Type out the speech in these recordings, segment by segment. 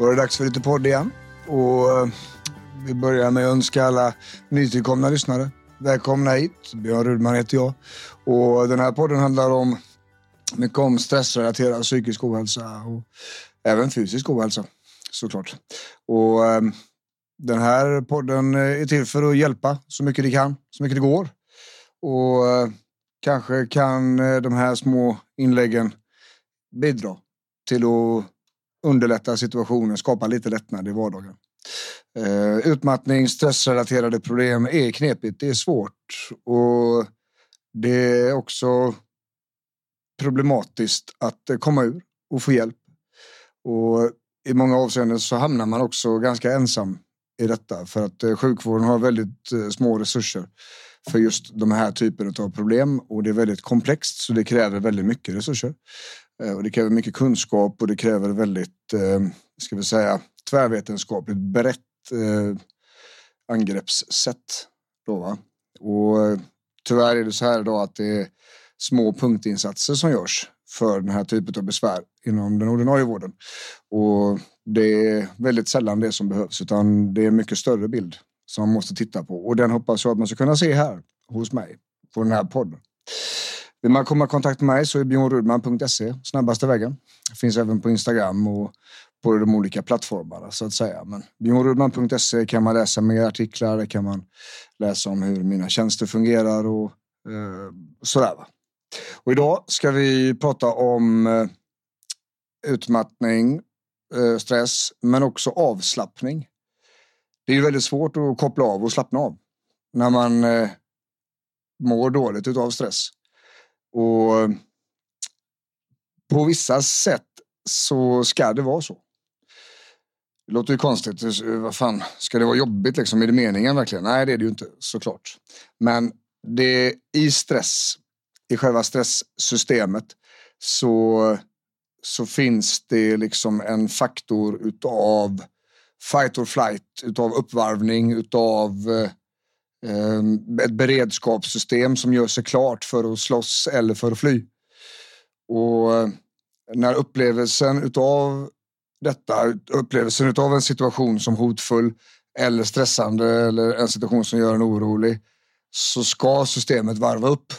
Då är det dags för lite podd igen. Och eh, vi börjar med att önska alla nytillkomna lyssnare välkomna hit. Björn Rudman heter jag. Och den här podden handlar om mycket om stressrelaterad psykisk ohälsa och även fysisk ohälsa såklart. Och eh, den här podden eh, är till för att hjälpa så mycket det kan, så mycket det går. Och kanske kan de här små inläggen bidra till att underlätta situationen, skapa lite lättnad i vardagen. Eh, utmattning, stressrelaterade problem är knepigt. Det är svårt och det är också problematiskt att eh, komma ur och få hjälp. Och i många avseenden så hamnar man också ganska ensam i detta för att eh, sjukvården har väldigt små resurser för just de här typerna av problem och det är väldigt komplext så det kräver väldigt mycket resurser. Eh, och det kräver mycket kunskap och det kräver väldigt, eh, ska vi säga, tvärvetenskapligt brett eh, angreppssätt. Då, va? Och tyvärr är det så här idag att det är små punktinsatser som görs för den här typen av besvär inom den ordinarie vården. Och det är väldigt sällan det som behövs utan det är en mycket större bild som man måste titta på och den hoppas jag att man ska kunna se här hos mig på den här podden. Vill man komma i kontakt med mig så är bjornrudman.se snabbaste vägen. finns även på Instagram och på de olika plattformarna så att säga. Men bjornrudman.se kan man läsa mer artiklar, där kan man läsa om hur mina tjänster fungerar och eh, sådär. Va? Och idag ska vi prata om eh, utmattning, eh, stress, men också avslappning. Det är ju väldigt svårt att koppla av och slappna av när man eh, mår dåligt utav stress. Och på vissa sätt så ska det vara så. Det låter ju konstigt. Vad fan, ska det vara jobbigt liksom? Är det meningen verkligen? Nej, det är det ju inte såklart. Men det i stress, i själva stresssystemet så, så finns det liksom en faktor utav fight or flight, utav uppvarvning, utav eh, ett beredskapssystem som gör sig klart för att slåss eller för att fly. Och eh, när upplevelsen utav detta, upplevelsen av en situation som hotfull eller stressande eller en situation som gör en orolig så ska systemet varva upp.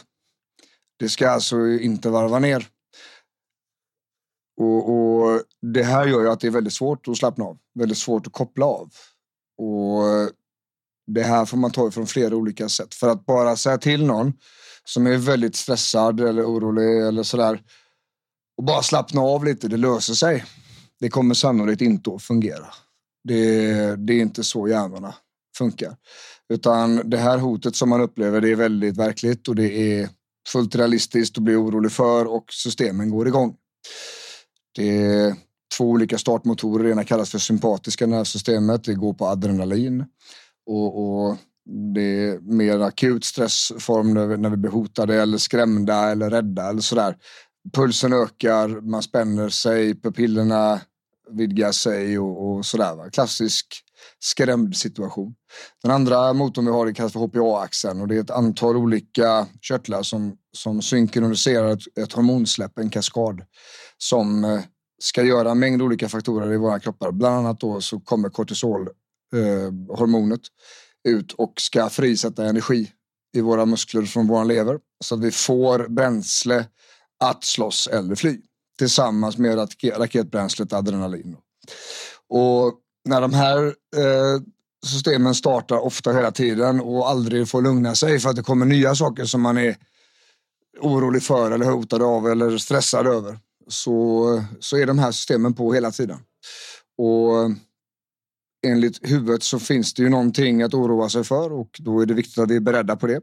Det ska alltså inte varva ner. Och, och, Det här gör ju att det är väldigt svårt att slappna av, väldigt svårt att koppla av. Och Det här får man ta från flera olika sätt. För att bara säga till någon som är väldigt stressad eller orolig eller sådär och bara slappna av lite, det löser sig det kommer sannolikt inte att fungera. Det, det är inte så hjärnorna funkar. Utan det här hotet som man upplever det är väldigt verkligt och det är fullt realistiskt att bli orolig för och systemen går igång. Det är två olika startmotorer. Det ena kallas för sympatiska nervsystemet. Det går på adrenalin och, och det är mer akut stressform när vi, när vi blir hotade eller skrämda eller rädda eller sådär. Pulsen ökar, man spänner sig, pupillerna vidgar sig och, och sådär. Va? Klassisk skrämd situation. Den andra motorn vi har kallas för HPA-axeln och det är ett antal olika körtlar som, som synkroniserar ett, ett hormonsläpp, en kaskad som eh, ska göra en mängd olika faktorer i våra kroppar. Bland annat då så kommer kortisolhormonet eh, ut och ska frisätta energi i våra muskler från vår lever så att vi får bränsle att slåss eller fly tillsammans med raketbränslet adrenalin. Och när de här eh, systemen startar ofta hela tiden och aldrig får lugna sig för att det kommer nya saker som man är orolig för eller hotad av eller stressad över så, så är de här systemen på hela tiden. Och enligt huvudet så finns det ju någonting att oroa sig för och då är det viktigt att vi är beredda på det.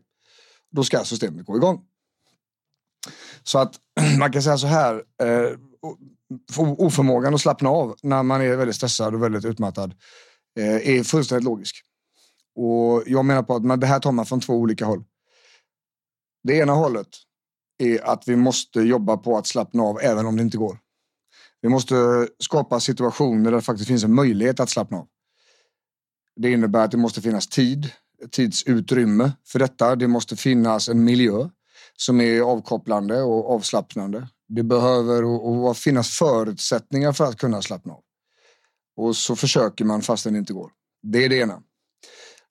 Då ska systemet gå igång. Så att man kan säga så här, eh, oförmågan att slappna av när man är väldigt stressad och väldigt utmattad eh, är fullständigt logisk. Och jag menar på att det här tar man från två olika håll. Det ena hållet är att vi måste jobba på att slappna av även om det inte går. Vi måste skapa situationer där det faktiskt finns en möjlighet att slappna av. Det innebär att det måste finnas tid, tidsutrymme för detta. Det måste finnas en miljö som är avkopplande och avslappnande. Det behöver och, finnas förutsättningar för att kunna slappna av. Och så försöker man fast det inte går. Det är det ena.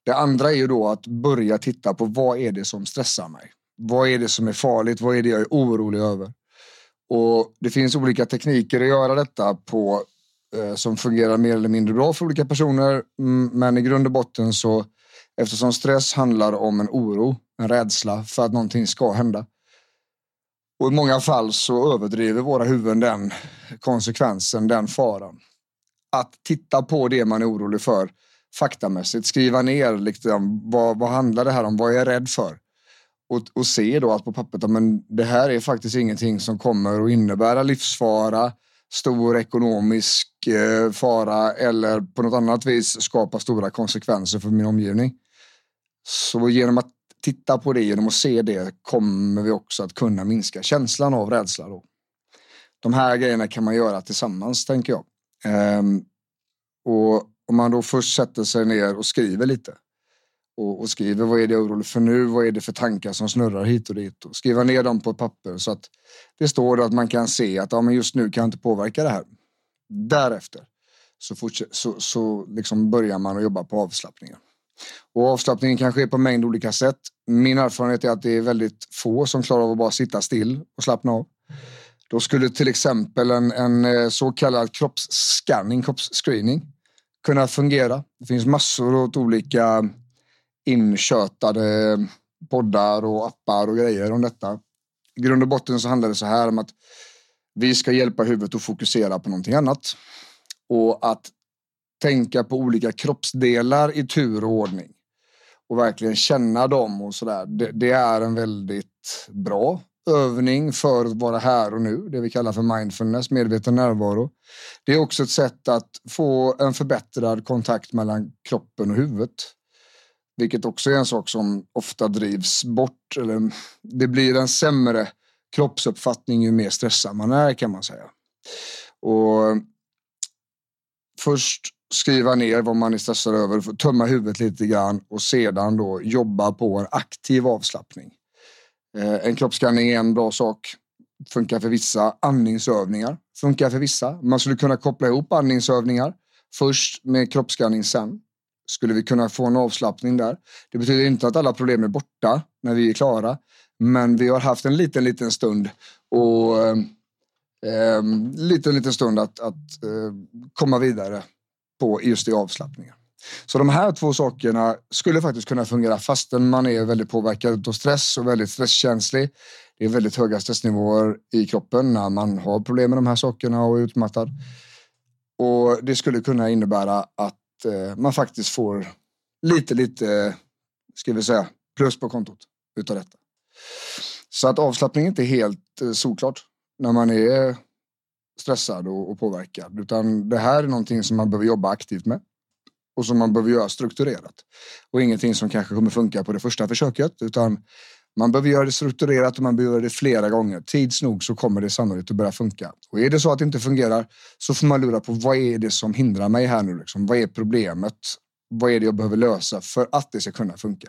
Det andra är ju då att börja titta på vad är det som stressar mig? Vad är det som är farligt? Vad är det jag är orolig över? Och det finns olika tekniker att göra detta på eh, som fungerar mer eller mindre bra för olika personer. Mm, men i grund och botten så eftersom stress handlar om en oro, en rädsla för att någonting ska hända. Och i många fall så överdriver våra huvuden den konsekvensen, den faran. Att titta på det man är orolig för faktamässigt, skriva ner liksom, vad, vad handlar det här om, vad är jag rädd för? Och, och se då att på pappret men det här är faktiskt ingenting som kommer att innebära livsfara, stor ekonomisk eh, fara eller på något annat vis skapa stora konsekvenser för min omgivning. Så genom att titta på det, genom att se det kommer vi också att kunna minska känslan av rädsla. Då. De här grejerna kan man göra tillsammans tänker jag. Ehm, och om man då först sätter sig ner och skriver lite och, och, skriver vad är det jag är orolig för nu, vad är det för tankar som snurrar hit och dit och skriva ner dem på ett papper så att det står att man kan se att ja, men just nu kan jag inte påverka det här. Därefter så, så, så liksom börjar man att jobba på avslappningen. Och avslappningen kan ske på en mängd olika sätt. Min erfarenhet är att det är väldigt få som klarar av att bara sitta still och slappna av. Då skulle till exempel en, en eh, så kallad kroppsscanning, kroppsscreening kunna fungera. Det finns massor av olika inkötade poddar och appar och grejer om detta. I grund och botten så handlar det så här om att vi ska hjälpa huvudet att fokusera på någonting annat och att tänka på olika kroppsdelar i tur och ordning och verkligen känna dem och sådär. Det, det är en väldigt bra övning för att vara här och nu, det vi kallar för mindfulness, medveten närvaro. Det är också ett sätt att få en förbättrad kontakt mellan kroppen och huvudet. Vilket också är en sak som ofta drivs bort. Eller det blir en sämre kroppsuppfattning ju mer stressad man är kan man säga. Och först skriva ner vad man är stressad över, tömma huvudet lite grann och sedan då jobba på en aktiv avslappning. Eh, en kroppsskanning är en bra sak. Funkar för vissa. Andningsövningar funkar för vissa. Man skulle kunna koppla ihop andningsövningar först med kroppsskanning sen skulle vi kunna få en avslappning där. Det betyder inte att alla problem är borta när vi är klara, men vi har haft en liten, liten stund och eh, liten, liten stund att, att eh, komma vidare på just i avslappningen. Så de här två sakerna skulle faktiskt kunna fungera fastän man är väldigt påverkad av stress och väldigt stresskänslig. Det är väldigt höga stressnivåer i kroppen när man har problem med de här sakerna och är utmattad. Och det skulle kunna innebära att Eh, man faktiskt får lite, lite, ska vi säga, plus på kontot utav detta. Så att avslappning är inte helt eh, solklart när man är stressad och, och påverkad, utan det här är någonting som man behöver jobba aktivt med och som man behöver göra strukturerat och ingenting som kanske kommer funka på det första försöket, utan man behöver göra det strukturerat och man behöver göra det flera gånger. Tids nog så kommer det sannolikt att börja funka. Och är det så att det inte fungerar så får man lura på vad är det som hindrar mig här nu? Liksom? Vad är problemet? Vad är det jag behöver lösa för att det ska kunna funka?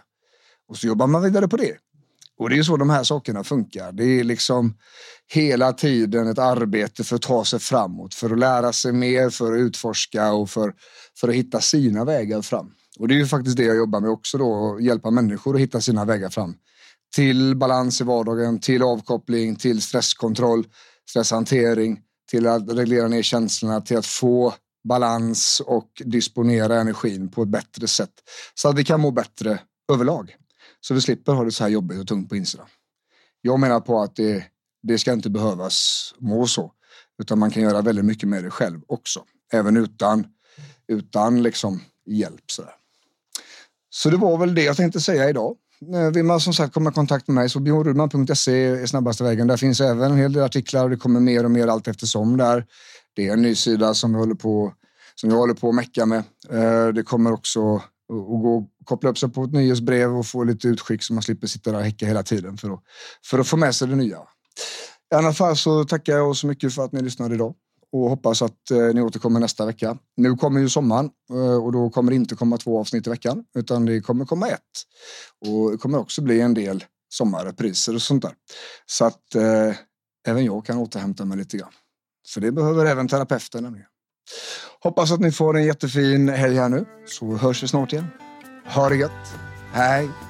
Och så jobbar man vidare på det. Och det är så de här sakerna funkar. Det är liksom hela tiden ett arbete för att ta sig framåt, för att lära sig mer, för att utforska och för, för att hitta sina vägar fram. Och det är ju faktiskt det jag jobbar med också då, att hjälpa människor att hitta sina vägar fram till balans i vardagen, till avkoppling, till stresskontroll, stresshantering, till att reglera ner känslorna, till att få balans och disponera energin på ett bättre sätt så att vi kan må bättre överlag. Så vi slipper ha det så här jobbigt och tungt på insidan. Jag menar på att det, det ska inte behövas må så, utan man kan göra väldigt mycket med det själv också, även utan utan liksom hjälp. Sådär. Så det var väl det jag tänkte säga idag. Eh, Vill man som sagt komma i kontakt med mig så bjornrudman.se är snabbaste vägen. Där finns även en hel del artiklar och det kommer mer och mer allt eftersom där. Det är en ny sida som vi håller på, som jag håller på att mecka med. Eh, det kommer också att gå koppla upp sig på ett nyhetsbrev och få lite utskick så man slipper sitta där och häcka hela tiden för att, för att få med sig det nya. I alla fall så tackar jag så mycket för att ni lyssnade idag och hoppas att eh, ni återkommer nästa vecka. Nu kommer ju sommaren eh, och då kommer det inte komma två avsnitt i veckan utan det kommer komma ett. Och det kommer också bli en del sommarrepriser och sånt där. Så att eh, även jag kan återhämta mig lite grann. För det behöver även terapeuten nämligen. Hoppas att ni får en jättefin helg här nu så hörs vi snart igen. Ha det gött. Hej!